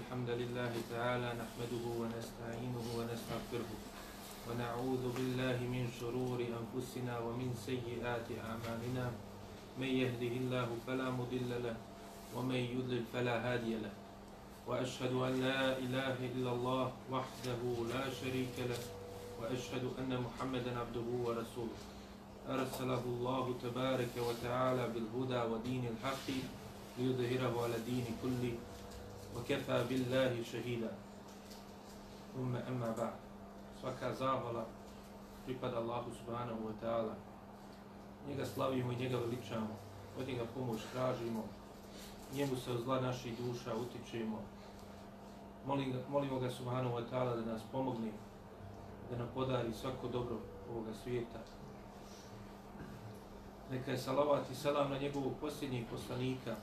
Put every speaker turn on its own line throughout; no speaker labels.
الحمد لله تعالى نحمده ونستعينه ونستغفره ونعوذ بالله من شرور أنفسنا ومن سيئات أعمالنا. من يهده الله فلا مضل له ومن يضلل فلا هادي له. وأشهد أن لا إله إلا الله وحده لا شريك له. وأشهد أن محمدا عبده ورسوله. أرسله الله تبارك وتعالى بالهدى ودين الحق ليظهره على الدين كله. وكفى بالله شهيدا ثم أما بعد svaka zahvala pripada Allahu subhanahu wa ta'ala. Njega slavimo i njega veličamo, od njega pomoć tražimo, njemu se od zla naših duša utičemo. Molim, molimo ga subhanahu wa ta'ala da nas pomogne, da nam podari svako dobro ovoga svijeta. Neka je salavat i salam na njegovog posljednjeg poslanika,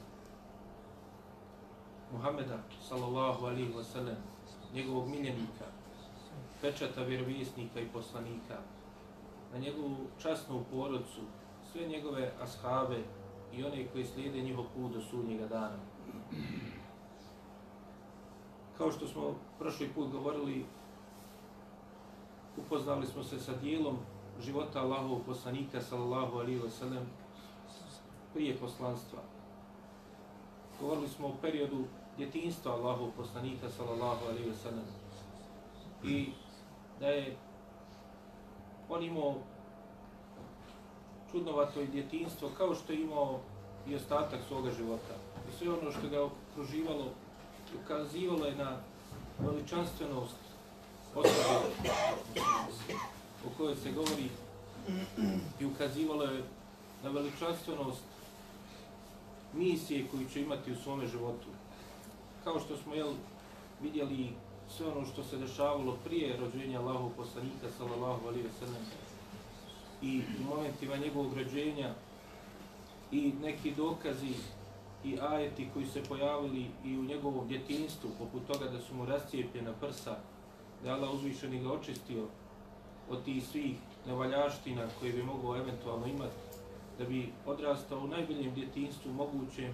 Muhammeda sallallahu alihi wa sallam, njegovog miljenika, pečata vjerovijesnika i poslanika, na njegovu časnu porodcu, sve njegove ashave i one koji slijede njihov put do sudnjega dana. Kao što smo prošli put govorili, upoznali smo se sa dijelom života Allahovog poslanika, sallallahu alihi wa sallam, prije poslanstva. Govorili smo o periodu djetinstva Allahovog poslanika, sallallahu alaihi wa sallam, i da je on imao čudnovato i djetinstvo kao što je imao i ostatak svoga života. I sve ono što ga okruživalo, ukazivalo je na veličanstvenost osobe o kojoj se govori i ukazivalo je na veličanstvenost misije koju će imati u svome životu. Kao što smo jel, vidjeli sve ono što se dešavalo prije rođenja Allahov poslanika sallallahu alejhi wa sallam, i u momentima njegovog rođenja i neki dokazi i ajeti koji se pojavili i u njegovom djetinstvu, poput toga da su mu rascijepljena prsa, da Allah uzvišeni ga očistio od tih svih nevaljaština koje bi mogao eventualno imati, da bi odrastao u najboljem djetinstvu mogućem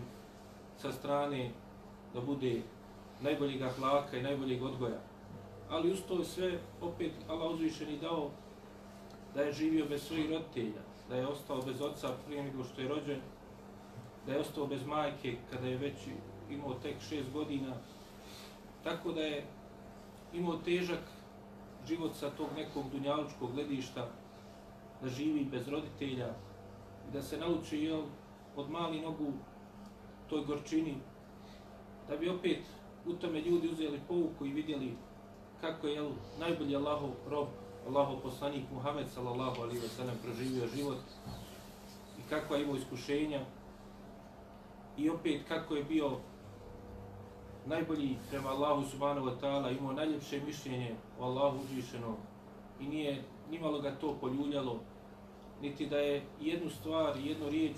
sa strane da bude najboljeg ahlaka i najboljeg odgoja. Ali uz to sve, opet, Allah uzvišen i dao da je živio bez svojih roditelja, da je ostao bez oca prije nego što je rođen, da je ostao bez majke kada je već imao tek šest godina, tako da je imao težak život sa tog nekog dunjalučkog gledišta, da živi bez roditelja, da se nauči jel, od mali nogu toj gorčini, da bi opet u tome ljudi uzeli pouku i vidjeli kako je najbolji Allahov rob, Allahov poslanik Muhammed sallallahu alaihi wa sallam proživio život i kakva je imao iskušenja i opet kako je bio najbolji prema Allahu subhanahu wa ta'ala, imao najljepše mišljenje o Allahu uzvišeno i nije nimalo ga to poljuljalo, niti da je jednu stvar, jednu riječ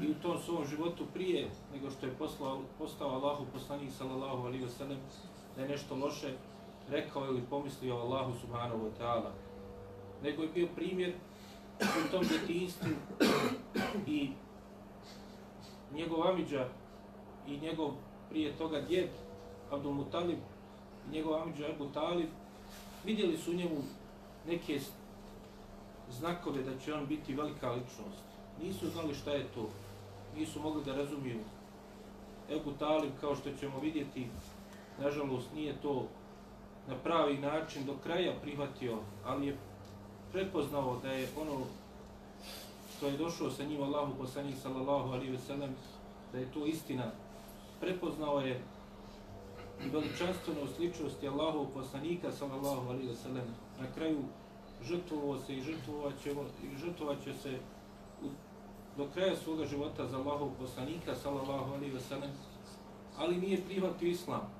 i u tom svom životu prije nego što je poslao, postao Allahu poslanik sallallahu alaihi wa sallam da je nešto loše rekao ili pomislio Allahu subhanahu wa ta'ala. Nego je bio primjer u tom djetinstvu i njegov amidža i njegov prije toga djed Abdul Mutalib i njegov amidža Abu Talib vidjeli su u njemu neke znakove da će on biti velika ličnost. Nisu znali šta je to nisu mogli da razumiju. Ebu Talib, kao što ćemo vidjeti, nažalost nije to na pravi način do kraja prihvatio, ali je prepoznao da je ono što je došlo sa njim Allahu poslanik sallallahu alaihi ve sellem, da je to istina. Prepoznao je i veličanstveno sličnosti Allahu poslanika sallallahu alaihi ve sellem. Na kraju žrtvovao se i žrtvovat će, i žrtvovat se do kraja svoga života za Allahov poslanika, sallallahu alaihi wa sallam, ali nije prihvatio islam.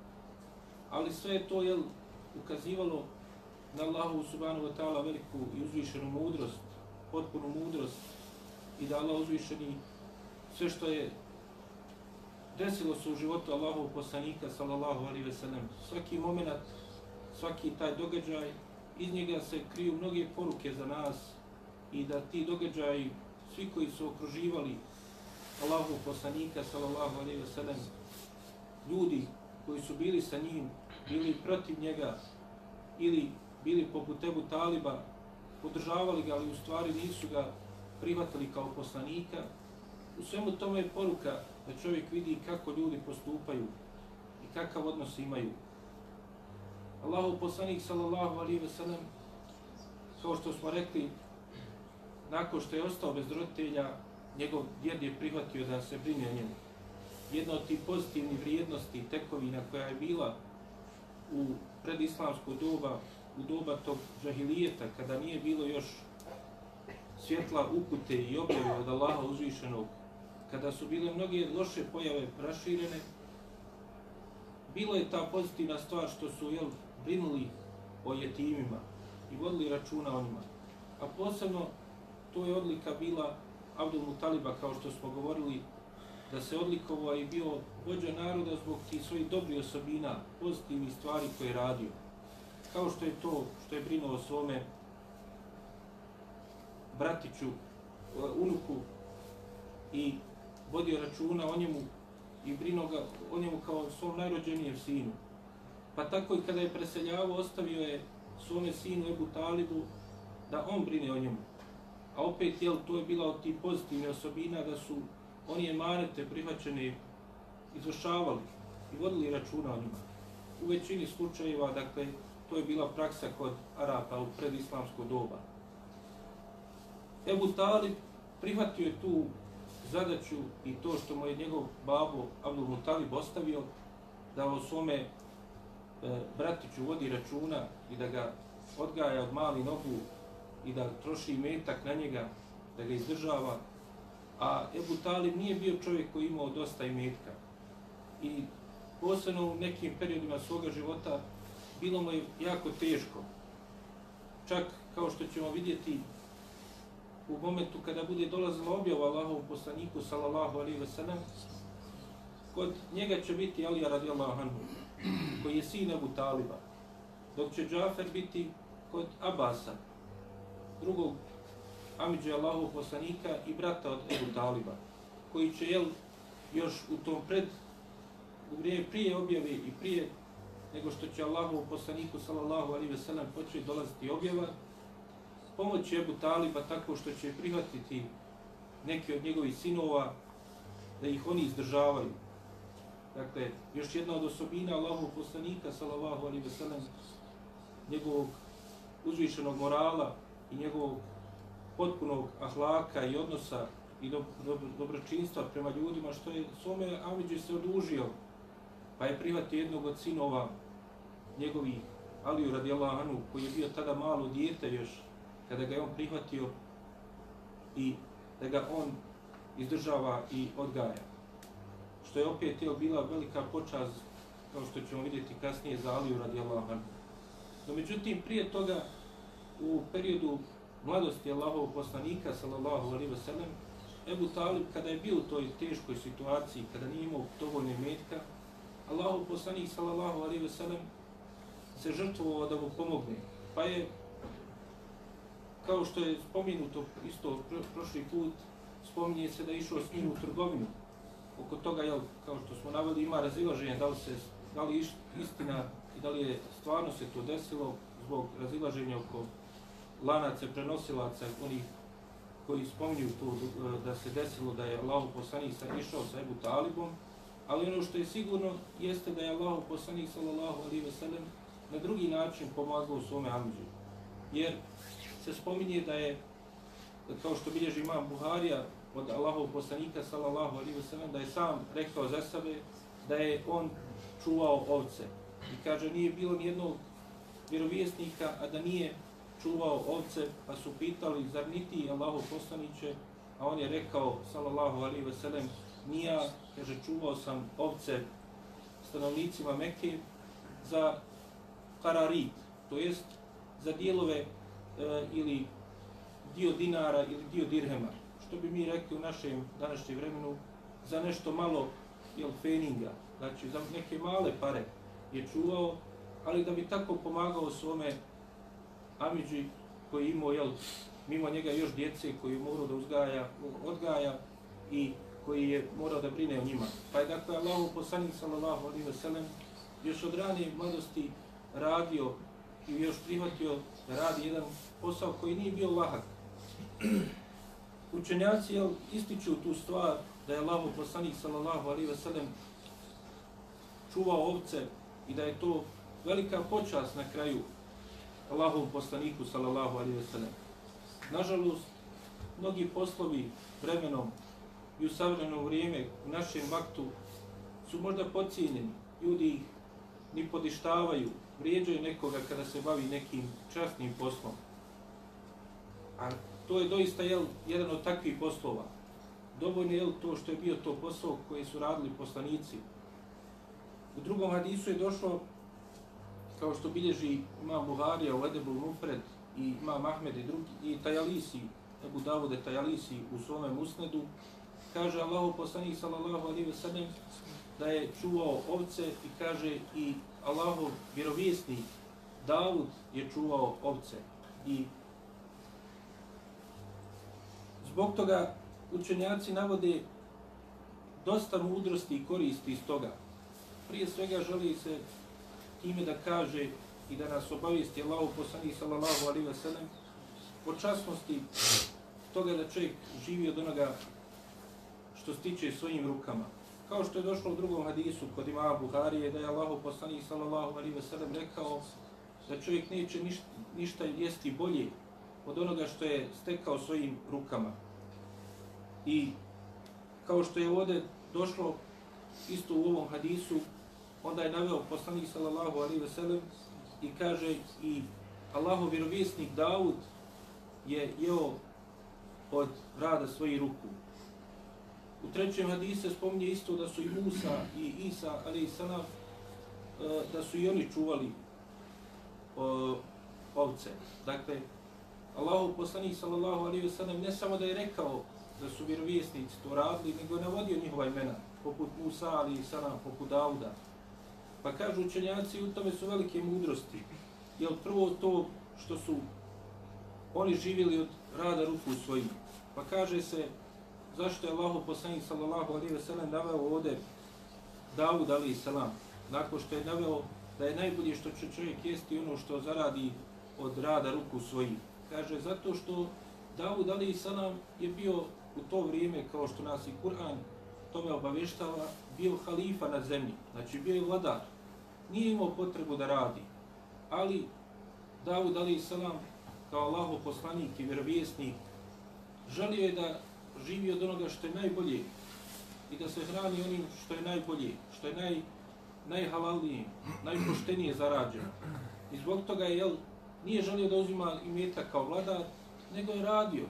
Ali sve je to jel, ukazivalo na Allahu subhanahu wa ta'ala veliku i uzvišenu mudrost, potpunu mudrost i da Allah uzvišeni sve što je desilo se u životu Allahov poslanika, sallallahu alaihi wa sallam, svaki moment, svaki taj događaj, iz njega se kriju mnoge poruke za nas i da ti događaji svi koji su okruživali Allahu poslanika sallallahu alejhi ve sellem ljudi koji su bili sa njim, bili protiv njega, ili bili poput Ebu Taliba, podržavali ga, ali u stvari nisu ga prihvatili kao poslanika. U svemu tome je poruka da čovjek vidi kako ljudi postupaju i kakav odnos imaju. Allahu poslanik sallallahu alaihi ve sellem, kao što smo rekli, nakon što je ostao bez roditelja, njegov djed je prihvatio da se brine o njemu. Jedna od tih pozitivnih vrijednosti tekovina koja je bila u predislamsku doba, u doba tog žahilijeta, kada nije bilo još svjetla upute i objave od Allaha uzvišenog, kada su bile mnoge loše pojave raširene, bilo je ta pozitivna stvar što su jel, brinuli o jetimima i vodili računa o njima. A posebno to je odlika bila Abdul Mutaliba, kao što smo govorili, da se odlikovao i bio vođa naroda zbog tih svojih dobrih osobina, pozitivnih stvari koje je radio. Kao što je to što je brinuo o svome bratiću, e, unuku i vodio računa o njemu i brinuo ga o njemu kao svom najrođenijem sinu. Pa tako i kada je preseljavao, ostavio je svome sinu Ebu Talibu da on brine o njemu. A opet, jel, to je bila od tih pozitivnih osobina da su oni emanete prihvaćene izvršavali i vodili računa o njima. U većini slučajeva, dakle, to je bila praksa kod Arapa u predislamsko doba. Ebu Talib prihvatio je tu zadaću i to što mu je njegov babo Abdul Mutalib ostavio da o svome E, bratiću vodi računa i da ga odgaja od mali nogu i da troši metak na njega, da ga izdržava. A Ebu Talib nije bio čovjek koji imao dosta imetka. I posebno u nekim periodima svoga života bilo mu je jako teško. Čak kao što ćemo vidjeti u momentu kada bude dolazila objava Allahovu poslaniku sallallahu alaihi ve sellem, kod njega će biti Alija radijallahu anhu, koji je sin Abu Taliba, dok će Džafer biti kod Abasa, drugog Amidža Allahov poslanika i brata od Ebu Taliba, koji će jel, još u tom pred, u vrijeme prije objave i prije nego što će Allahov poslaniku sallallahu alaihi ve sellem početi dolaziti objava, pomoći Ebu Taliba tako što će prihvatiti neki od njegovih sinova da ih oni izdržavaju. Dakle, još jedna od osobina Allahov poslanika, sallallahu alaihi ve sellem, njegovog uzvišenog morala i njegovog potpunog ahlaka i odnosa i do, do, dobročinstva prema ljudima, što je svome Amidži se odužio, pa je prihvatio jednog od sinova njegovih Aliju radijallahu anhu, koji je bio tada malo dijete još, kada ga je on prihvatio i da ga on izdržava i odgaja. Što je opet je bila velika počast, kao što ćemo vidjeti kasnije za Aliju radijallahu anhu. No međutim, prije toga, u periodu mladosti Allahovog poslanika, sallallahu alaihi wa sallam, Ebu Talib, kada je bio u toj teškoj situaciji, kada nije imao dovoljne metka, Allahov poslanik, sallallahu alaihi wa sallam, se žrtvovao da mu pomogne. Pa je kao što je spomenuto isto prošli put, spominje se da je išao s njim u trgovinu. Oko toga, jel, kao što smo naveli, ima razilaženje da li, se, da li istina i da li je stvarno se to desilo zbog razilaženja oko lanaca prenosilaca, onih koji spominju to e, da se desilo da je Allah poslanik sa išao sa Ebu Talibom, ali ono što je sigurno jeste da je Allah poslanik sallallahu alaihi ve sellem na drugi način pomagao u svome amđu. Jer se spominje da je, kao što bilježi imam Buharija od Allahov poslanika sallallahu alaihi wa sallam, da je sam rekao za sebe da je on čuvao ovce. I kaže, nije bilo nijednog vjerovjesnika, a da nije čuvao ovce, pa su pitali, zar niti Allahov poslaniće, a on je rekao, sallallahu alaihi wa sallam, nija, kaže, čuvao sam ovce stanovnicima Mekke za kararit, to jest za dijelove e, ili dio dinara ili dio dirhema, što bi mi rekli u našem današnjem vremenu, za nešto malo jel, feninga, znači za neke male pare je čuvao, ali da bi tako pomagao svome Amidži koji imao, jel, mimo njega još djece koji je morao da uzgaja, odgaja i koji je morao da brine o njima. Pa je dakle Allah poslanik sallallahu alaihi wa sallam još od rane mladosti radio i još prihvatio da radi jedan posao koji nije bio lahak. Učenjaci jel, ističu tu stvar da je Allahu poslanik sallallahu alaihi ve sellem čuvao ovce i da je to velika počast na kraju Allahovom poslaniku sallallahu alaihi ve sellem. Nažalost, mnogi poslovi vremenom i u savremeno vrijeme u našem vaktu su možda pocijenjeni. Ljudi ih ni podištavaju, vrijeđaju nekoga kada se bavi nekim častnim poslom. A to je doista jel, jedan od takvih poslova. Dovoljno je to što je bio to posao koji su radili poslanici. U drugom hadisu je došlo, kao što bilježi ima Buharija u Edebu Mufred i ima Mahmed i, drugi, i Tajalisi, Ebu Davude Tajalisi u svome musnedu, kaže Allahu poslanik sallallahu alaihi ve sellem da je čuvao ovce i kaže i Allahov vjerovjesnik Davud je čuvao ovce i zbog toga učenjaci navode dosta mudrosti i koristi iz toga. Prije svega želi se time da kaže i da nas obavijesti Allahu poslanih sallallahu alaihi ve sellem o časnosti toga da čovjek živi od onoga što stiče svojim rukama. Kao što je došlo u drugom hadisu kod ima Buharije, da je Allah poslanih sallallahu alaihi ve sellem rekao da čovjek neće ništa, ništa jesti bolje od onoga što je stekao svojim rukama. I kao što je ovdje došlo isto u ovom hadisu, onda je naveo poslanik sallallahu alaihi ve sellem i kaže i Allahov vjerovjesnik Davud je jeo od rada svojih ruku. U trećem hadisu spominje isto da su i Musa i Isa, alaihi i e, da su i oni čuvali e, ovce. Dakle, Allahu poslanik sallallahu alaihi ve sellem ne samo da je rekao da su vjerovjesnici to radili, nego je navodio njihova imena, poput Musa, ali i Salam, poput Dauda. Pa kažu učenjaci, u tome su velike mudrosti. Jer prvo to što su oni živjeli od rada ruku svojim. Pa kaže se, zašto je Allahu poslanik sallallahu alejhi ve sellem naveo ovde Davud alaihi selam nakon što je naveo da je najbolje što će čovjek jesti ono što zaradi od rada ruku svojih kaže zato što Davud Ali selam je bio u to vrijeme kao što nas i Kur'an tome obavještava bio halifa na zemlji znači bio je vladar nije imao potrebu da radi ali Davud Ali selam kao Allaho poslanik i vjerovjesnik želio je da živi od onoga što je najbolje i da se hrani onim što je najbolje, što je naj, najhalalnije, najpoštenije zarađeno. I zbog toga je, jel, nije želio da uzima imeta kao vladar, nego je radio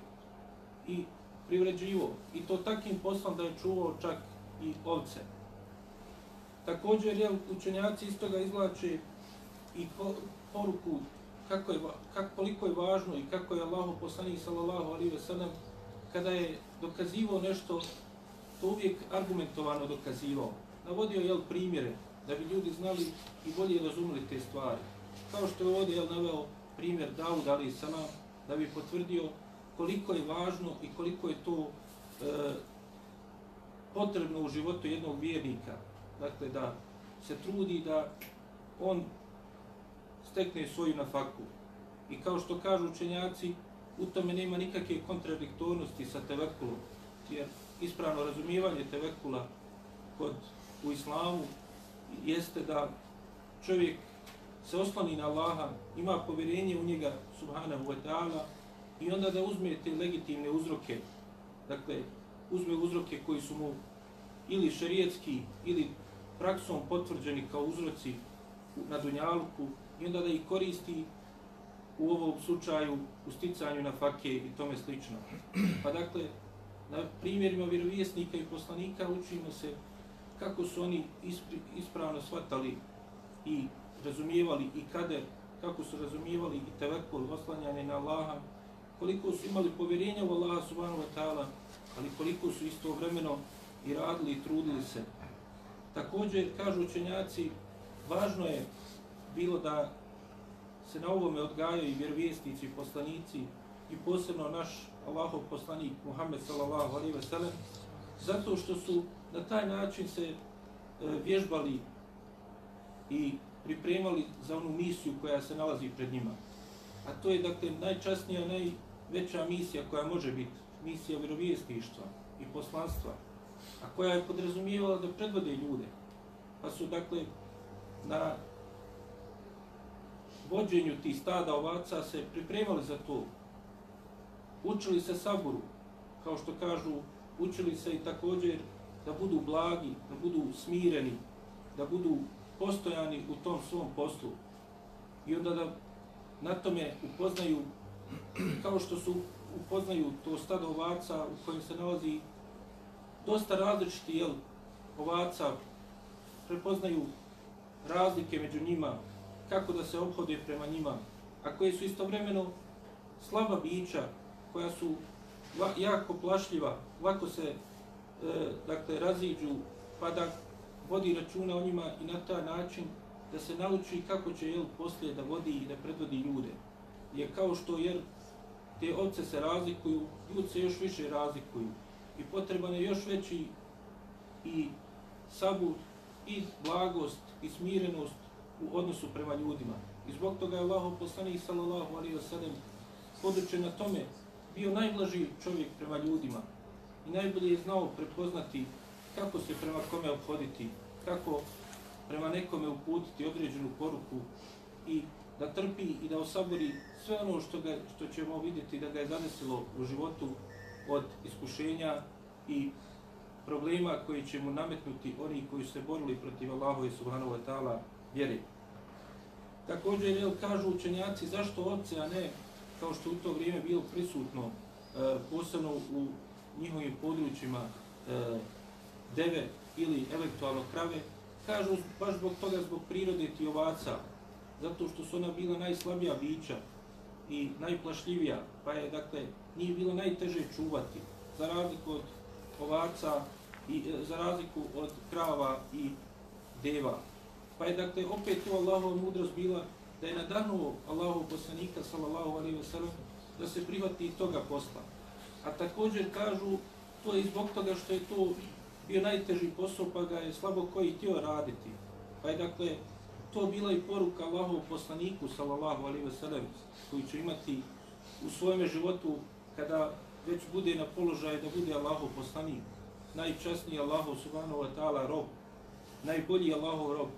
i privređivo. I to takim poslom da je čuvao čak i ovce. Također, je učenjaci iz toga izvlače i poruku kako je, kako, koliko je važno i kako je Allahu poslanik sallallahu alaihi ve sellem kada je dokazivao nešto, to uvijek argumentovano dokazivao. Navodio je primjere da bi ljudi znali i bolje razumeli te stvari. Kao što je ovdje jel, naveo primjer Daud alaihi da bi potvrdio koliko je važno i koliko je to e, potrebno u životu jednog vjernika. Dakle, da se trudi da on stekne svoju nafaku. I kao što kažu učenjaci, u tome nema nikakve kontradiktornosti sa tevekulom, jer ispravno razumijevanje tevekula kod, u islamu jeste da čovjek se oslani na Allaha, ima povjerenje u njega, subhanahu wa ta'ala, i onda da uzme te legitimne uzroke, dakle, uzme uzroke koji su mu ili šerijetski, ili praksom potvrđeni kao uzroci na Dunjaluku, i onda da ih koristi u ovom slučaju u sticanju na fake i tome slično. Pa dakle, na primjerima vjerovjesnika i poslanika učimo se kako su oni ispravno shvatali i razumijevali i kader, kako su razumijevali i tevekul, oslanjanje na Allaha, koliko su imali povjerenja u Allaha subhanahu wa ta'ala, ali koliko su istovremeno i radili i trudili se. Također, kažu učenjaci, važno je bilo da se na ovome odgajaju i vjerovjesnici i poslanici i posebno naš Allahov poslanik Muhammed sallallahu alaihi ve sellem zato što su na taj način se e, vježbali i pripremali za onu misiju koja se nalazi pred njima. A to je dakle najčasnija, najveća misija koja može biti misija vjerovijestištva i poslanstva, a koja je podrazumijevala da predvode ljude. Pa su dakle na vođenju tih stada ovaca se pripremali za to. Učili se saboru, kao što kažu, učili se i također da budu blagi, da budu smireni, da budu postojani u tom svom poslu. I onda da na tome upoznaju, kao što su upoznaju to stado ovaca u kojem se nalazi dosta različiti jel, ovaca, prepoznaju razlike među njima, kako da se obhode prema njima, a koje su istovremeno slaba bića, koja su jako plašljiva, lako se e, dakle, raziđu, pa da vodi računa o njima i na taj način da se nauči kako će jel, poslije da vodi i da predvodi ljude. Je kao što jer te ovce se razlikuju, ljud se još više razlikuju i potreban je još veći i sabur i blagost i smirenost u odnosu prema ljudima. I zbog toga je Allah poslanih sallallahu alaihi wa sallam podučen na tome bio najblaži čovjek prema ljudima i najbolje je znao prepoznati kako se prema kome obhoditi, kako prema nekome uputiti određenu poruku i da trpi i da osabori sve ono što, ga, što ćemo vidjeti da ga je zanesilo u životu od iskušenja i problema koji će mu nametnuti oni koji se borili protiv Allahove subhanahu wa ta'ala vjeri. Također, jel, kažu učenjaci, zašto ovce, a ne kao što u to vrijeme bilo prisutno, e, posebno u njihovim područjima e, deve ili eventualno krave, kažu baš zbog toga, zbog prirode ti ovaca, zato što su ona bila najslabija bića i najplašljivija, pa je, dakle, nije bilo najteže čuvati, za razliku od ovaca i e, za razliku od krava i deva. Pa je dakle opet to Allahova mudrost bila da je nadanuo Allahov poslanika sallallahu alaihi wa sallam, da se prihvati toga posla. A također kažu to je zbog toga što je to bio najteži posao pa ga je slabo koji htio raditi. Pa je dakle to bila i poruka Allahov poslaniku sallallahu alejhi ve sellem koji će imati u svojem životu kada već bude na položaju da bude Allahov poslanik, najčasniji Allahov subhanahu wa ta'ala rob, najbolji Allahov rob,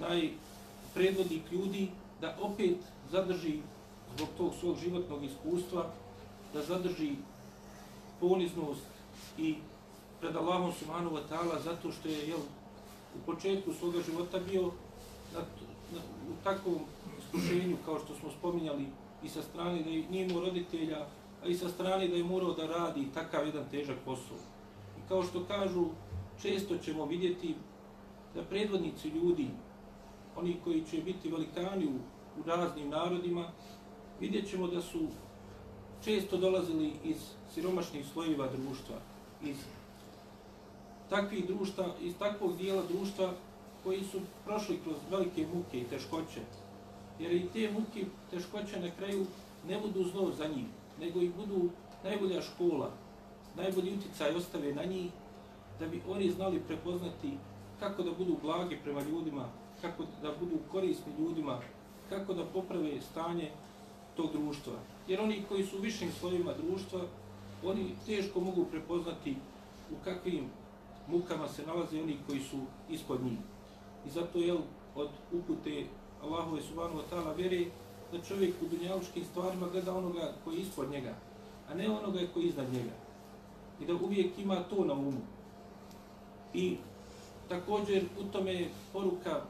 najpredvodnik ljudi, da opet zadrži zbog tog svog životnog iskustva, da zadrži poniznost i pred Allahom subhanahu wa ta'ala zato što je jel, u početku svoga života bio na, na, u takvom iskušenju kao što smo spominjali i sa strane da nije imao roditelja, a i sa strane da je morao da radi takav jedan težak posao. I kao što kažu, često ćemo vidjeti da predvodnici ljudi, oni koji će biti velikani u, u raznim narodima, vidjet ćemo da su često dolazili iz siromašnih slojeva društva, iz takvih društva, iz takvog dijela društva koji su prošli kroz velike muke i teškoće. Jer i te muke, teškoće na kraju ne budu zlo za njih, nego i budu najbolja škola, najbolji uticaj ostave na njih, da bi oni znali prepoznati kako da budu blagi prema ljudima, kako da budu korisni ljudima, kako da poprave stanje tog društva. Jer oni koji su u višim slojima društva, oni teško mogu prepoznati u kakvim mukama se nalaze oni koji su ispod njih. I zato je od upute Allahove subhanahu wa ta'ala vjere da čovjek u dunjalučkim stvarima gleda onoga koji je ispod njega, a ne onoga koji je iznad njega. I da uvijek ima to na umu. I također u tome je poruka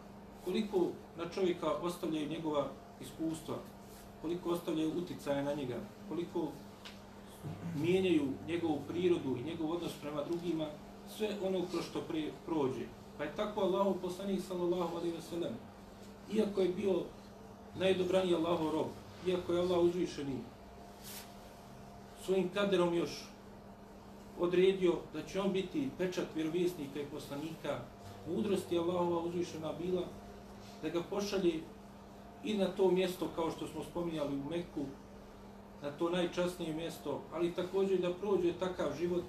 koliko na čovjeka ostavljaju njegova iskustva, koliko ostavljaju uticaje na njega, koliko mijenjaju njegovu prirodu i njegov odnos prema drugima, sve ono kroz što pre, prođe. Pa je tako Allahu poslanik sallallahu alaihi wa sallam, iako je bio najdobraniji Allahov rob, iako je Allah uzvišeni, svojim kaderom još odredio da će on biti pečat vjerovijesnika i poslanika, mudrosti Allahova uzvišena bila, da ga pošalje i na to mjesto kao što smo spominjali u Meku, na to najčasnije mjesto, ali također da prođe takav život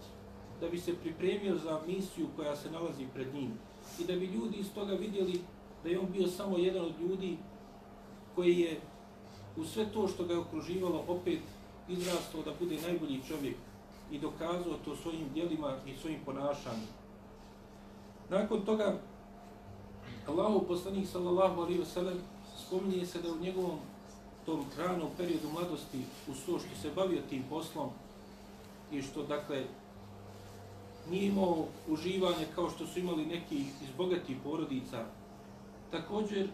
da bi se pripremio za misiju koja se nalazi pred njim i da bi ljudi iz toga vidjeli da je on bio samo jedan od ljudi koji je u sve to što ga je okruživalo opet izrastao da bude najbolji čovjek i dokazao to svojim djelima i svojim ponašanjem. Nakon toga, Allahu poslanik sallallahu alaihi wasallam spominje se da u njegovom tom ranom periodu mladosti u to što se bavio tim poslom i što dakle nije imao uživanje kao što su imali neki iz bogatih porodica. Također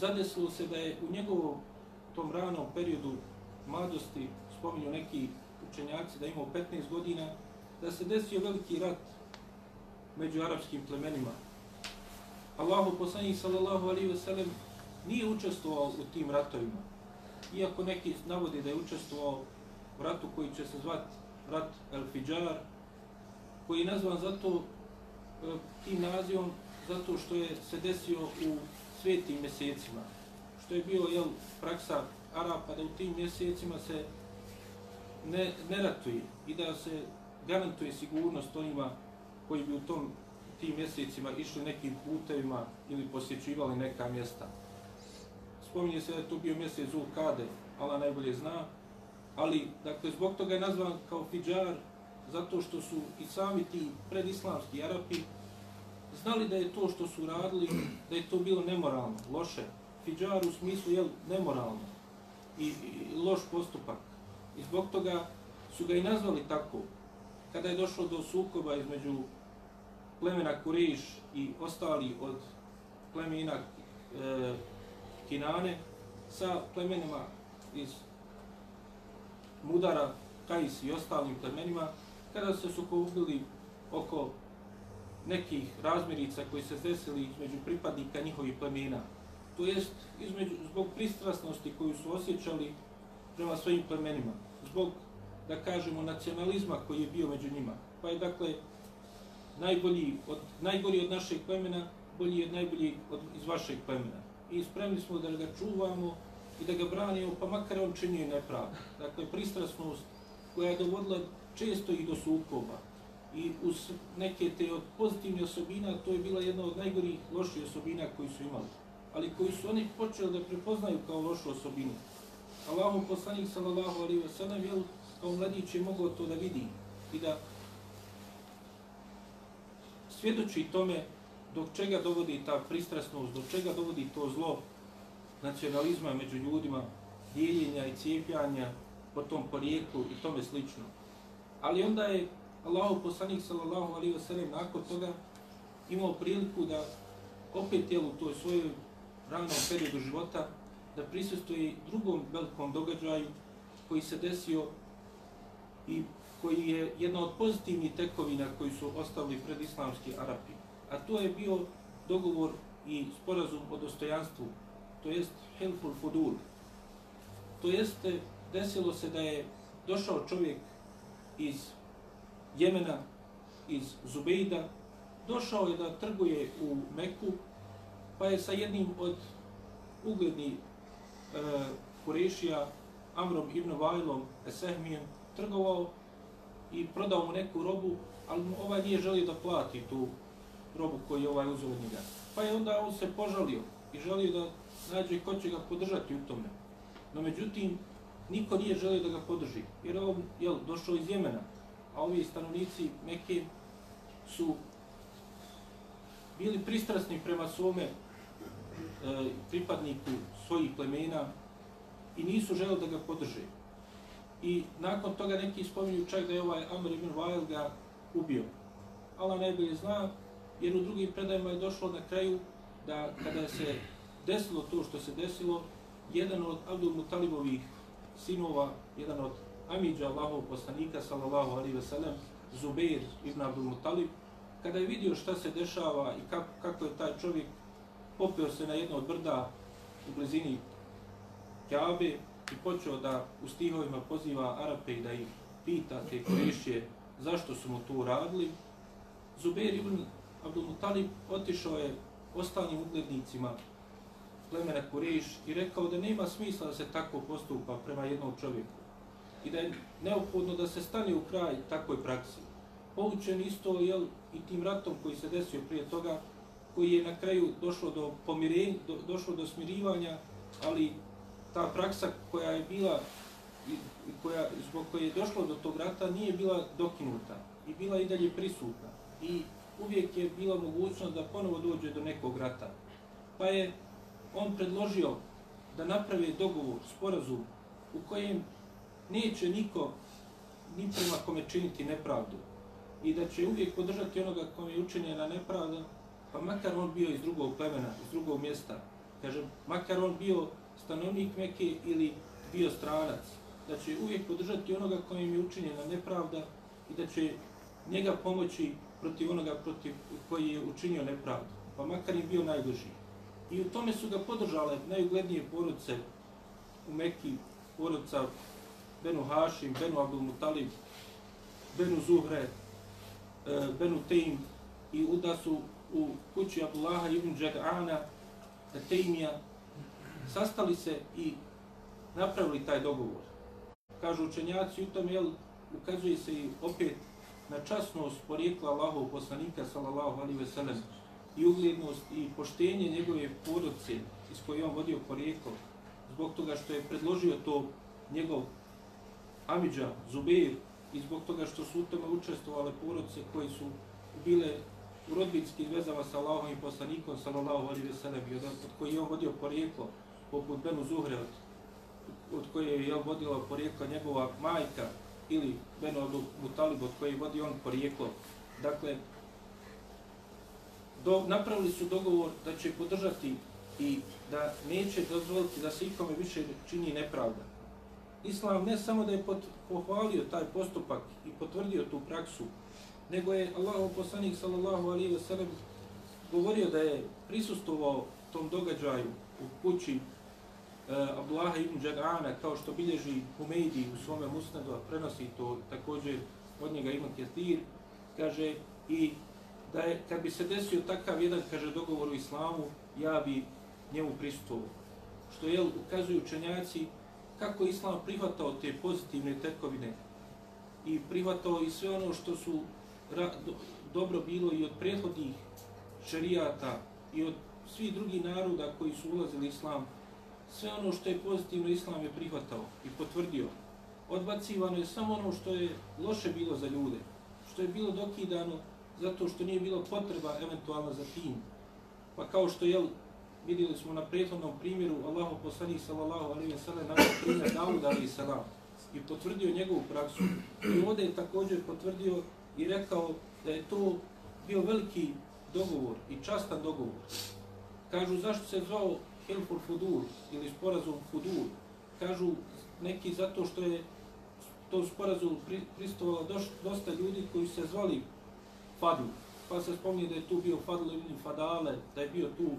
zadesilo se da je u njegovom tom ranom periodu mladosti, spominju neki učenjaci da je imao 15 godina, da se desio veliki rat među arapskim plemenima. Allahu poslanik sallallahu alaihi ve sellem nije učestvovao u tim ratovima. Iako neki navodi da je učestvovao u ratu koji će se zvati rat El Fidjar, koji je nazvan zato e, tim nazivom zato što je se desio u svetim mjesecima. Što je bio jel, praksa Arapa da u tim mjesecima se ne, ne ratuje i da se garantuje sigurnost onima koji bi u tom tim mjesecima išli nekim putevima ili posjećivali neka mjesta. Spominje se da je to bio mjesec Zulkade, Allah najbolje zna, ali dakle, zbog toga je nazvan kao Fidžar zato što su i sami ti predislamski Arapi znali da je to što su radili, da je to bilo nemoralno, loše. Fidžar u smislu je nemoralno i, i loš postupak. I zbog toga su ga i nazvali tako. Kada je došlo do sukoba između plemena Kuriš i ostali od plemena e, Kinane sa plemenima iz Mudara, Kais i ostalim plemenima, kada se su oko nekih razmirica koji se desili između pripadnika njihovih plemena, to jest između, zbog pristrasnosti koju su osjećali prema svojim plemenima, zbog, da kažemo, nacionalizma koji je bio među njima. Pa je, dakle, najbolji od, najgori od našeg plemena, bolji od najbolji od, iz vašeg plemena. I spremni smo da ga čuvamo i da ga branimo, pa makar on činio nepravdu. Dakle, pristrasnost koja je dovodila često i do sukoba. I uz neke te od pozitivne osobina, to je bila jedna od najgorih loših osobina koji su imali. Ali koji su oni počeli da prepoznaju kao lošu osobinu. Allahu poslanik sallallahu alaihi wa sallam, jel, kao mladić je mogao to da vidi i da svjedoči tome dok čega dovodi ta pristrasnost, do čega dovodi to zlo nacionalizma među ljudima, dijeljenja i cijepljanja po tom porijeklu i tome slično. Ali onda je Allahu poslanik sallallahu alaihi wa sallam nakon toga imao priliku da opet je u toj svojoj ranom periodu života da prisustuje drugom velikom događaju koji se desio i koji je jedna od pozitivnih tekovina koji su ostavili pred islamski Arapi. A to je bio dogovor i sporazum o dostojanstvu, to jest Helful Fudul. To jeste, desilo se da je došao čovjek iz Jemena, iz Zubejda, došao je da trguje u Meku, pa je sa jednim od uglednih e, Kurešija, Amrom ibn Vajlom, Esehmijem, trgovao i prodao mu neku robu, ali ovaj nije želio da plati tu robu koju je ovaj uzeo od njega. Pa je onda on se požalio i želio da nađe ko će ga podržati u tome. No međutim, niko nije želio da ga podrži, jer on je došao iz Jemena, a ovi stanovnici Mekke su bili pristrasni prema svome e, pripadniku svojih plemena i nisu želeli da ga podrže. I nakon toga neki spominju čak da je ovaj Amr ibn Vail ga ubio. Allah najbolje zna, jer u drugim predajima je došlo na kraju da kada se desilo to što se desilo, jedan od Abdul Mutalibovih sinova, jedan od Amidža Allahov poslanika, sallallahu alaihi ve sellem, Zubeir ibn Abdul Mutalib, kada je vidio šta se dešava i kako, kako je taj čovjek popeo se na jedno od brda u blizini Kjabe, i počeo da u stihovima poziva Arape i da ih pita te korišće zašto su mu to uradili, Zubeir ibn Abdul Mutalib otišao je ostalim uglednicima plemena Kureš i rekao da nema smisla da se tako postupa prema jednom čovjeku i da je neophodno da se stane u kraj takvoj praksi. Poučen isto jel, i tim ratom koji se desio prije toga, koji je na kraju došlo do pomirenja, do, došlo do smirivanja, ali ta praksa koja je bila i koja, zbog koje je došlo do tog rata nije bila dokinuta i bila i dalje prisutna. I uvijek je bila mogućnost da ponovo dođe do nekog rata. Pa je on predložio da napravi dogovor, sporazum, u kojem neće niko ni prema kome činiti nepravdu i da će uvijek podržati onoga kome je učinjena nepravda, pa makar on bio iz drugog plemena, iz drugog mjesta, kaže, makar on bio stanovnik Meke ili bio stranac, da će uvijek podržati onoga kome je učinjena nepravda i da će njega pomoći protiv onoga protiv koji je učinio nepravdu, pa makar je bio najbliži. I u tome su ga podržale najuglednije porodice u Mekki, porodica Benu Hašim, Benu Abdul Mutalib, Benu Zuhre, e, Benu Tejm i da su u kući Abdullaha ibn Džag'ana, Tejmija, sastali se i napravili taj dogovor. Kažu učenjaci u tome jel, ukazuje se i opet na časnost porijekla Allahov poslanika, sallallahu alaihi ve sellem, i uglednost i poštenje njegove porodce iz koje on vodio porijeklo, zbog toga što je predložio to njegov Amidža, Zubeir, i zbog toga što su u tome učestvovale porodice koji su bile u rodbinskim vezama sa Allahom i poslanikom, sallallahu alaihi ve sellem, od, od koji je on vodio porijeklo, poput Benu Zuhre, od, od koje je on vodila porijeklo njegova majka, ili Benu Abu Talib, od koje je vodio on porijeklo. Dakle, do, napravili su dogovor da će podržati i da neće dozvoliti da se ikome više čini nepravda. Islam ne samo da je pot, pohvalio taj postupak i potvrdio tu praksu, nego je Allah poslanik sallallahu alaihi wa sallam govorio da je prisustovao tom događaju u kući e, Abdullaha ibn Đagana, kao što bilježi Humeidi u svome musnadu, a prenosi to također od njega ima Kjetir, kaže i da je, kad bi se desio takav jedan, kaže, dogovor u islamu, ja bi njemu prisustovao. Što je, ukazuju učenjaci, kako islam prihvatao te pozitivne tekovine i prihvatao i sve ono što su ra, do, dobro bilo i od prethodnih šerijata i od svih drugih naroda koji su ulazili u islam, sve ono što je pozitivno islam je prihvatao i potvrdio. Odbacivano je samo ono što je loše bilo za ljude, što je bilo dokidano zato što nije bilo potreba eventualno za tim. Pa kao što je vidjeli smo na prethodnom primjeru Allahu poslanik sallallahu alejhi ve sellem na primjer Davud alejhi selam i potvrdio njegovu praksu. I ovdje je također potvrdio i rekao da je to bio veliki dogovor i častan dogovor. Kažu zašto se zvao Hilfur Fudur ili sporazum Fudur. Kažu neki zato što je to sporazum pristovalo dosta ljudi koji se zvali Fadl. Pa se spomni da je tu bio Fadl ibn Fadale, da je bio tu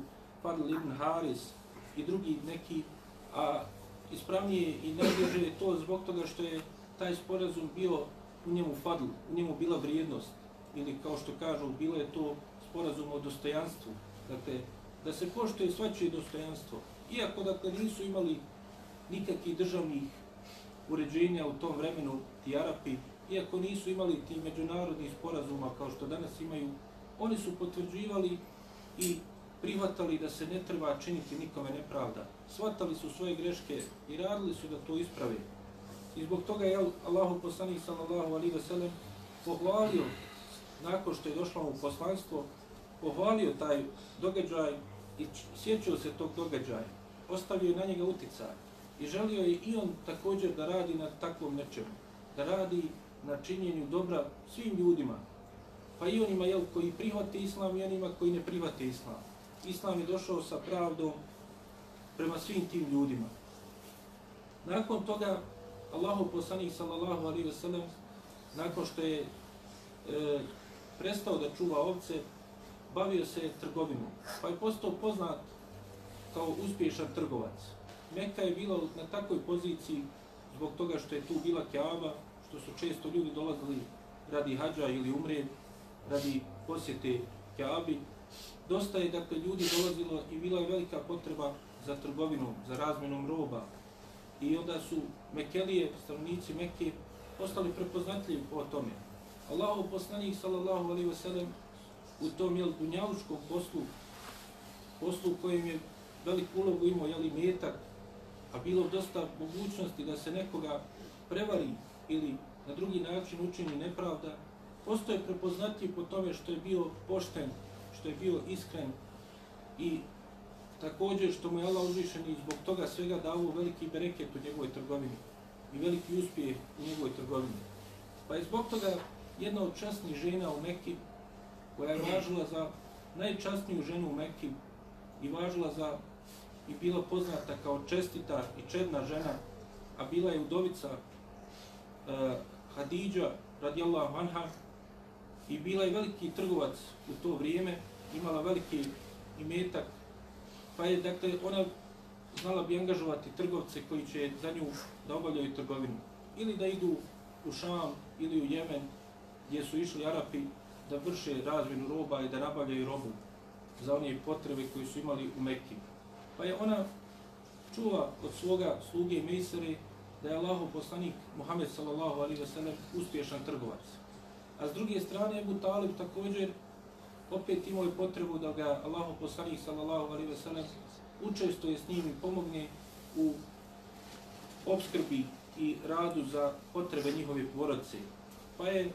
Fadl ibn Haris i drugi neki, a ispravnije i najbliže je to zbog toga što je taj sporazum bio u njemu Fadl, u njemu bila vrijednost, ili kao što kažu, bilo je to sporazum o dostojanstvu, dakle, da se poštuje svačije dostojanstvo, iako dakle nisu imali nikakvih državnih uređenja u tom vremenu ti Arapi, iako nisu imali ti međunarodni sporazuma kao što danas imaju, oni su potvrđivali i prihvatali da se ne treba činiti nikome nepravda. Svatali su svoje greške i radili su da to isprave. I zbog toga je Allahu poslanik sallallahu alaihi ve sellem pohvalio nakon što je došlo u poslanstvo, pohvalio taj događaj i sjećao se tog događaja. Ostavio je na njega uticaj. I želio je i on također da radi na takvom nečemu. Da radi na činjenju dobra svim ljudima. Pa i onima jel, koji prihvate islam i onima koji ne prihvate islam. Islam je došao sa pravdom prema svim tim ljudima. Nakon toga, Allahu poslanik sallallahu alaihi wasallam, nakon što je e, prestao da čuva ovce, bavio se trgovinom, pa je postao poznat kao uspješan trgovac. Meka je bila na takvoj poziciji zbog toga što je tu bila Kaaba, što su često ljudi dolazili radi hađa ili umre, radi posjete Kaabi, dosta je dakle ljudi dolazilo i bila je velika potreba za trgovinom, za razmenom roba. I onda su Mekelije, stanovnici Mekke, postali prepoznatljivi po tome. Allahu poslanik sallallahu alejhi ve sellem u tom jel dunjalučkom poslu poslu u kojem je velik ulogu imao jeli metak, a bilo dosta mogućnosti da se nekoga prevari ili na drugi način učini nepravda, postoje prepoznati po tome što je bio pošten, što je bio iskren i također što mu je Allah uzvišen i zbog toga svega dao veliki bereket u njegovoj trgovini i veliki uspjeh u njegovoj trgovini. Pa je zbog toga jedna od časnih žena u Mekki, koja je važila za najčasniju ženu u Mekki i važila za i bila poznata kao čestita i čedna žena, a bila je udovica uh, Hadidža radijallahu anha i bila je veliki trgovac u to vrijeme, imala veliki imetak, pa je, dakle, ona znala bi angažovati trgovce koji će za nju da obavljaju trgovinu. Ili da idu u Šam ili u Jemen, gdje su išli Arapi da vrše razvinu roba i da nabavljaju robu za one potrebe koji su imali u Mekki. Pa je ona čuva od svoga sluge Mejsere da je Allahov poslanik Muhammed sallallahu alaihi ve sellem uspješan trgovac. A s druge strane Abu Talib također opet imao je potrebu da ga Allahov poslanik sallallahu alaihi ve sellem učesto je s njim i pomogne u obskrbi i radu za potrebe njihove porodice. Pa je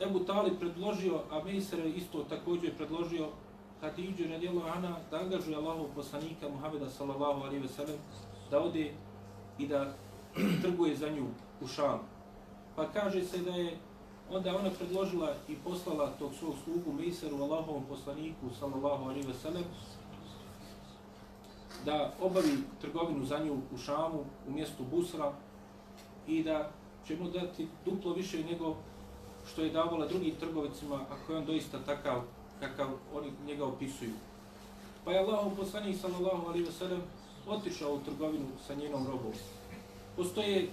Ebu Talib predložio, a Mejser je isto također predložio Hatidju radijallahu ana da angažuje Allahov poslanika Muhameda sallallahu alaihi ve sellem da ode i da trguje za nju u Šam. Pa kaže se da je onda ona predložila i poslala tog svog slugu Mejseru Allahovom poslaniku sallallahu alaihi ve sellem da obavi trgovinu za nju u Šamu, u mjestu Busra i da će mu dati duplo više nego što je davala drugim trgovicima, ako je on doista takav kakav oni njega opisuju. Pa je Allahov poslanik sallallahu alaihi veselem otišao u trgovinu sa njenom robom. Postoje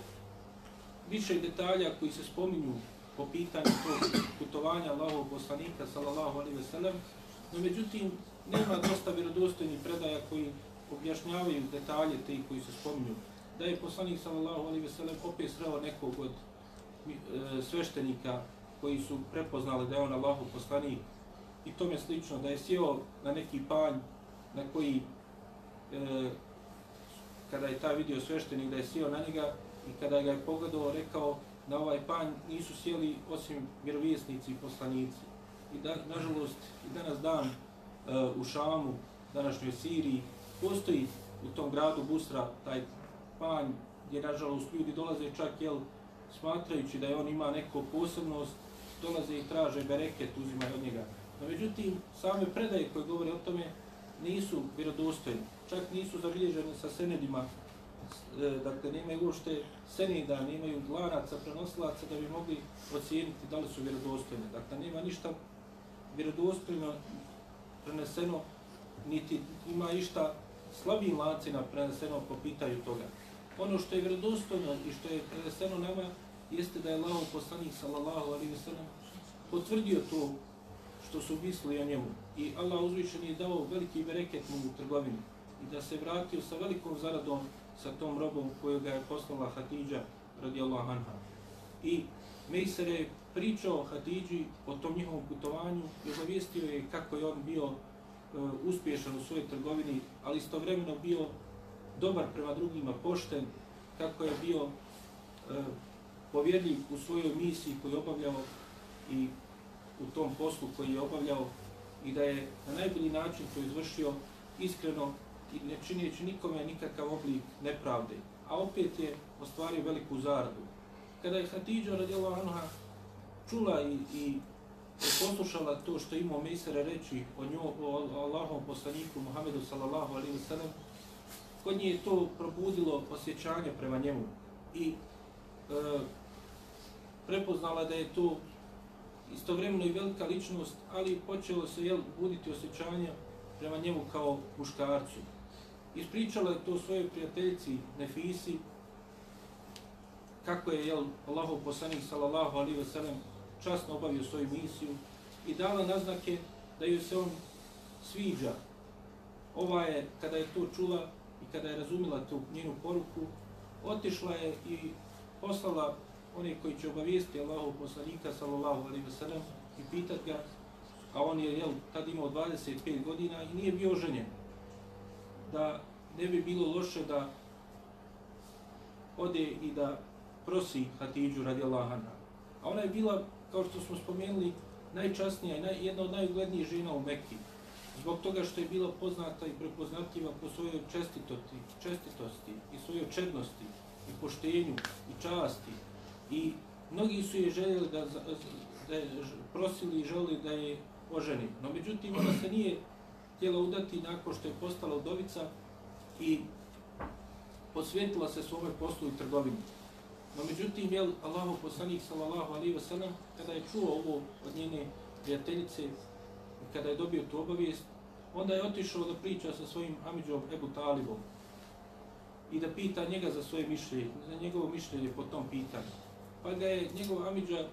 više detalja koji se spominju po pitanju tog putovanja Allahovog poslanika sallallahu alaihi ve sellem, no međutim nema dosta vjerodostojnih predaja koji objašnjavaju detalje te koji se spominju. Da je poslanik sallallahu alaihi ve sellem, opet sreo nekog od e, sveštenika koji su prepoznali da je on Allahov poslanik i tome slično, da je sjeo na neki panj na koji, e, kada je ta vidio sveštenik, da je sjeo na njega i kada ga je pogledao, rekao na ovaj panj nisu sjeli osim vjerovjesnici i poslanici. I da, nažalost, i danas dan e, u Šamu, današnjoj Siriji, postoji u tom gradu Busra taj panj gdje, nažalost, ljudi dolaze čak, jel, smatrajući da je on ima neku posebnost, dolaze i traže bereket, uzimaju od njega. No, međutim, same predaje koje govore o tome nisu vjerodostojni, Čak nisu zabilježeni sa senedima, e, dakle, nemaju uopšte seneda, nemaju lanaca, prenosilaca da bi mogli ocijeniti da li su vjerodostojni. Dakle, nema ništa vjerodostojno preneseno, niti ima išta slabim lancima preneseno po pitanju toga. Ono što je vjerodostojno i što je preneseno nama jeste da je Allah poslanik sallallahu alaihi wa sallam potvrdio to što su mislili o njemu. I Allah uzvišen je dao veliki bereket mu u trgovini i da se vratio sa velikom zaradom sa tom robom koju ga je poslala Hatidža radijallahu anha. I Mejser je pričao Hatidži o tom njihovom putovanju i obavijestio je kako je on bio e, uspješan u svojoj trgovini, ali istovremeno bio dobar prema drugima, pošten, kako je bio e, povjerljiv u svojoj misiji koju obavljao i u tom poslu koji je obavljao i da je na najbolji način to izvršio iskreno i ne činjeći nikome nikakav oblik nepravde. A opet je ostvario veliku zaradu. Kada je Hatidža radijela Anuha čula i, i poslušala to što imao Mesere reći o, njo, o Allahom poslaniku Muhammedu sallallahu alaihi wa sallam, kod nje je to probudilo osjećanje prema njemu i e, prepoznala da je to istovremeno i velika ličnost, ali počelo se jel, buditi osjećanja prema njemu kao muškarcu. Ispričala je to svojoj prijateljici Nefisi, kako je jel, Allahov poslanik sallallahu alaihi ve sellem časno obavio svoju misiju i dala naznake da joj se on sviđa. Ova je, kada je to čula i kada je razumila tu njenu poruku, otišla je i poslala oni koji će obavijesti Allahu poslanika sallallahu alejhi ve sellem i pitat ga a on je jel, tad imao 25 godina i nije bio ženjen, da ne bi bilo loše da ode i da prosi Hatidžu radi Allahana. A ona je bila, kao što smo spomenuli, najčasnija i naj, jedna od najuglednijih žena u Mekki. Zbog toga što je bila poznata i prepoznatljiva po svojoj čestitosti, čestitosti i svojoj čednosti i poštenju i časti. I mnogi su je željeli da, da je prosili i želili da je oženi. No međutim, ona se nije htjela udati nakon što je postala udovica i posvjetila se svome poslu i trgovini. No međutim, jel Allahu poslanik sallallahu alaihi wasallam, kada je čuo ovo od njene prijateljice, kada je dobio tu obavijest, onda je otišao da priča sa svojim Amidžom Ebu Talibom i da pita njega za svoje mišljenje, za njegovo mišljenje po tom pitanju. Pa ga je njegov Amidža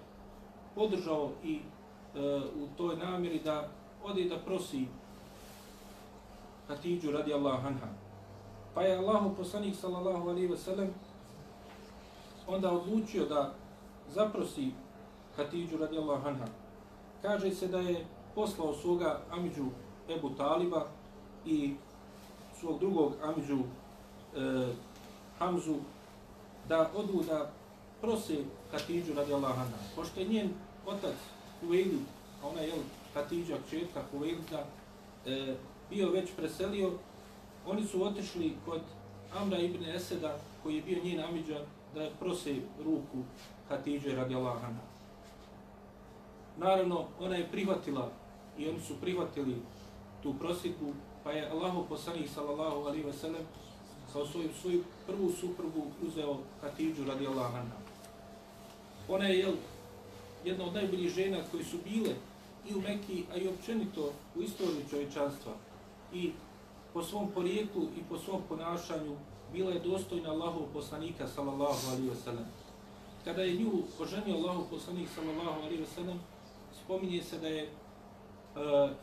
podržao i e, u toj namjeri da ode da prosi Hatidžu radi Allah anha. Pa je Allahu poslanik sallallahu alaihi ve sellem onda odlučio da zaprosi Hatidžu radijallahu anha. Kaže se da je poslao svoga Amidžu Ebu Taliba i svog drugog Amidžu e, Hamzu da odu da prose Hatidžu radijallahu anha. Pošto je njen otac Huveilid, a ona je Katidža, kćerka Huveilida, e, bio već preselio, oni su otišli kod Amra ibn Eseda, koji je bio njen amiđa, da prose ruku Katidže radi Allahana. Naravno, ona je prihvatila i oni su prihvatili tu prositbu, pa je Allahu poslanih sallallahu alaihi ve sellem kao svoju, svoju prvu suprugu uzeo Katidžu radi Allahana. Ona je jel, jedna od najboljih žena koji su bile i u Mekiji, a i općenito u istoriji čovječanstva. I po svom porijeklu i po svom ponašanju bila je dostojna Allahov poslanika sallallahu alaihi wasallam. Kada je nju oženio Allahov poslanik sallallahu alaihi wasallam, spominje se da je e,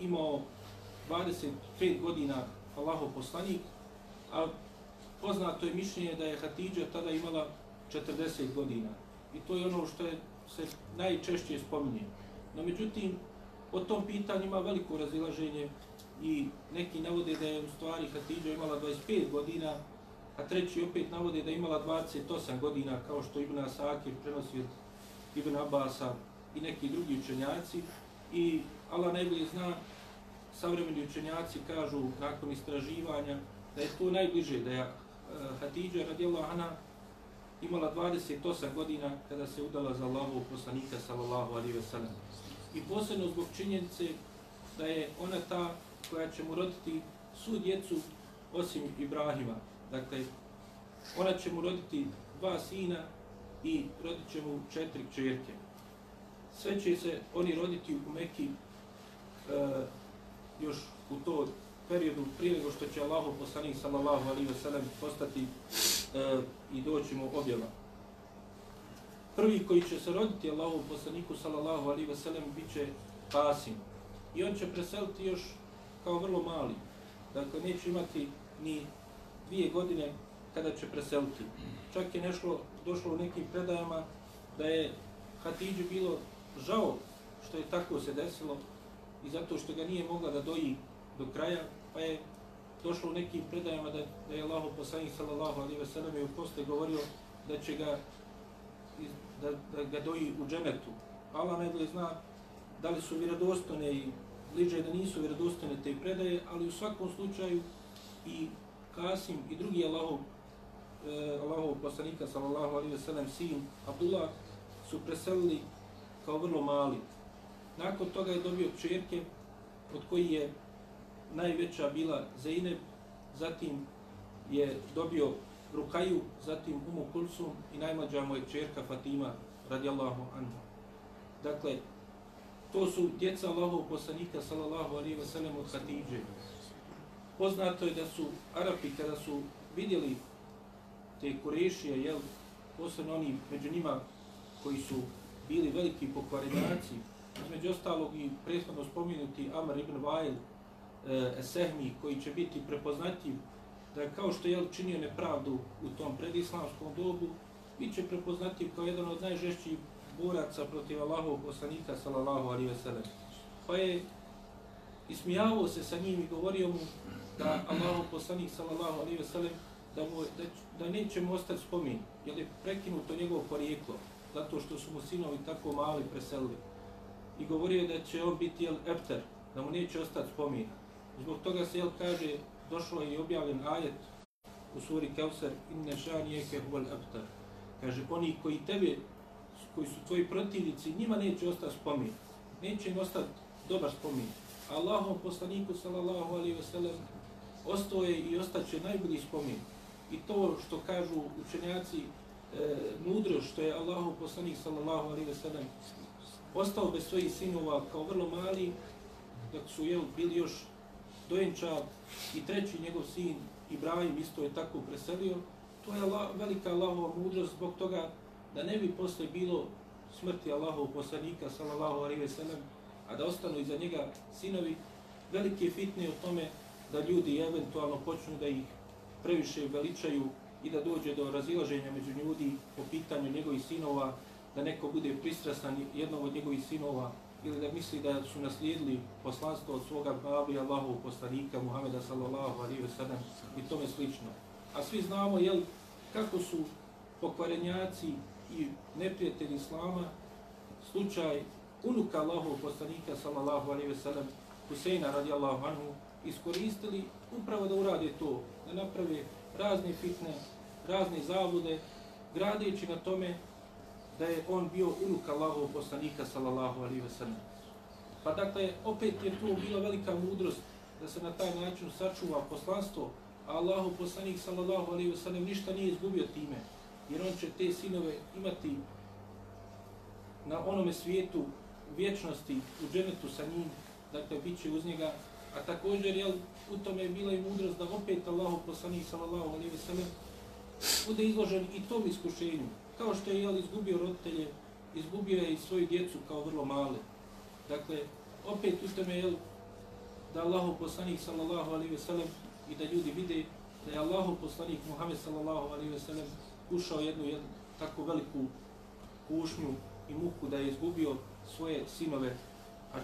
imao 25 godina Allahov poslanik, a poznato je mišljenje da je Hatidža tada imala 40 godina. I to je ono što je, se najčešće spominje. No međutim, o tom pitanju ima veliko razilaženje i neki navode da je u stvari Hatidža imala 25 godina, a treći opet navode da imala 28 godina, kao što Ibn Asakir prenosi od Ibn Abasa i neki drugi učenjaci. I Allah najbolje zna, savremeni učenjaci kažu nakon istraživanja da je to najbliže, da je eh, Hatidža radijallahu anha imala 28 godina kada se udala za Allahu poslanika sallallahu alaihi ve sellem. I posebno zbog činjenice da je ona ta koja će mu roditi svu djecu osim Ibrahima, Dakle, ona će mu roditi dva sina i rodit će mu četiri čerke. Sve će se oni roditi u Meki e, još u to periodu prije nego što će Allahu poslanik sallallahu alaihi ve sellem postati e, i doći mu objava. Prvi koji će se roditi Allahu poslaniku sallallahu alaihi wa sellem bit će Kasim. I on će preseliti još kao vrlo mali. Dakle, neće imati ni dvije godine kada će preseliti. Čak je nešlo, došlo u nekim predajama da je Hatidži bilo žao što je tako se desilo i zato što ga nije mogla da doji do kraja, pa je došlo u nekim predajama da, da je Allah poslanik sallallahu alaihi ve sellem u posle govorio da će ga da, da ga doji u dženetu. Allah najbolje zna da li su vjerodostojne i bliže da nisu vjerodostojne te predaje, ali u svakom slučaju i Kasim i drugi Allahov, eh, Allahov poslanika, sallallahu alaihi ve sellem, sin Abdullah, su preselili kao vrlo mali. Nakon toga je dobio čerke, od koji je najveća bila Zeynep, zatim je dobio Rukaju, zatim Umu Kulsum i najmlađa mu je čerka Fatima, radijallahu anha. Dakle, to su djeca Allahov poslanika, sallallahu alaihi ve sellem, od Hatidže. Poznato je da su Arapi kada su vidjeli te Kurešije, jel, posebno oni među njima koji su bili veliki pokvarenjaci, među ostalog i prethodno spomenuti Amr ibn Vajl, e, Sehmi, koji će biti prepoznatljiv, da kao što je činio nepravdu u tom predislamskom dobu, bit će prepoznatljiv kao jedan od najžešćih boraca protiv Allahovog poslanika, sallallahu alaihi ve sellem. Pa je ismijavao se sa njim i govorio mu da Allahov poslanik sallallahu alejhi ve sellem da mu da, da neće mu ostati spomin, jer je prekinuto njegovo porijeklo, zato što su mu sinovi tako mali preselili. I govorio da će on biti jel epter, da mu neće ostati spomin. Zbog toga se jel kaže, došlo je i objavljen ajet u suri Kausar, inne šanijeke huval abtar. Kaže, oni koji tebe, koji su tvoji protivnici, njima neće ostati spomin. Neće im ostati dobar spomin. Allahom poslaniku sallallahu alaihi wa sallam, ostao je i ostaće najbolji spomin. I to što kažu učenjaci e, mudro što je Allahu poslanik sallallahu alaihi ve sellem ostao bez svojih sinova kao vrlo mali, dok su jel, bili još dojenčad i treći njegov sin Ibrahim isto je tako preselio, to je Allah, velika Allahova mudrost zbog toga da ne bi posle bilo smrti Allahov poslanika sallallahu alaihi ve sellem, a da ostanu iza njega sinovi, velike fitne o tome da ljudi eventualno počnu da ih previše veličaju i da dođe do razilaženja među ljudi po pitanju njegovih sinova, da neko bude pristrasan jednog od njegovih sinova ili da misli da su naslijedili poslanstvo od svoga babi Allahu poslanika Muhameda sallallahu alaihi ve sellem i tome slično. A svi znamo jel, kako su pokvarenjaci i neprijatelji Islama slučaj unuka Allahu poslanika sallallahu alaihi ve sellem Huseina radijallahu anhu iskoristili upravo da urade to, da naprave razne fitne, razne zavude, gradeći na tome da je on bio unuk Allahov poslanika sallallahu alaihi ve sellem. Pa dakle, opet je tu bila velika mudrost da se na taj način sačuva poslanstvo, a Allahov poslanik sallallahu alaihi ve sellem ništa nije izgubio time, jer on će te sinove imati na onome svijetu vječnosti u dženetu sa njim, dakle, bit će uz njega A također, jel, u tome je bila i mudrost da opet Allahov poslanik sallallahu alaihi ve sellem bude izložen i tom iskušenju. Kao što je jel, izgubio roditelje, izgubio je i svoju djecu kao vrlo male. Dakle, opet u tome je da Allahu poslanik sallallahu alaihi ve sellem i da ljudi vide da je Allahu poslanik Muhammed sallallahu alaihi ve sellem ušao jednu, jednu tako veliku kušnju i muku da je izgubio svoje sinove, a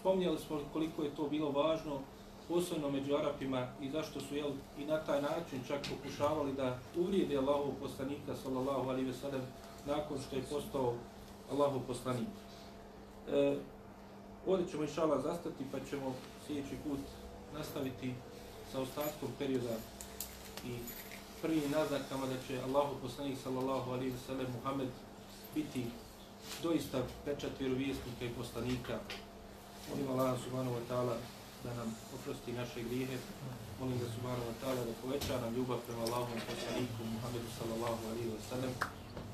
spomnjali smo koliko je to bilo važno, posebno među Arapima i zašto su jel, i na taj način čak pokušavali da uvrijede Allahov poslanika sallallahu alaihi ve sellem nakon što je postao Allahov poslanik. E, ovdje ćemo inšala zastati pa ćemo sljedeći put nastaviti sa ostatkom perioda i prvim naznakama da će Allahov poslanik sallallahu alaihi ve sellem Muhammed biti doista pečat vjerovijesnika i poslanika Molim Allah subhanahu wa ta'ala da nam oprosti naše grijehe. Molim ga subhanahu wa ta'ala da poveća nam ljubav prema Allahom poslaniku Muhammedu sallallahu alaihi wa sallam.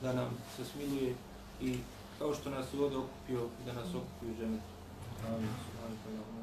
Da nam se smiluje i kao što nas je ovdje okupio, da nas okupio žene. Amin. Subhanahu wa ta'ala.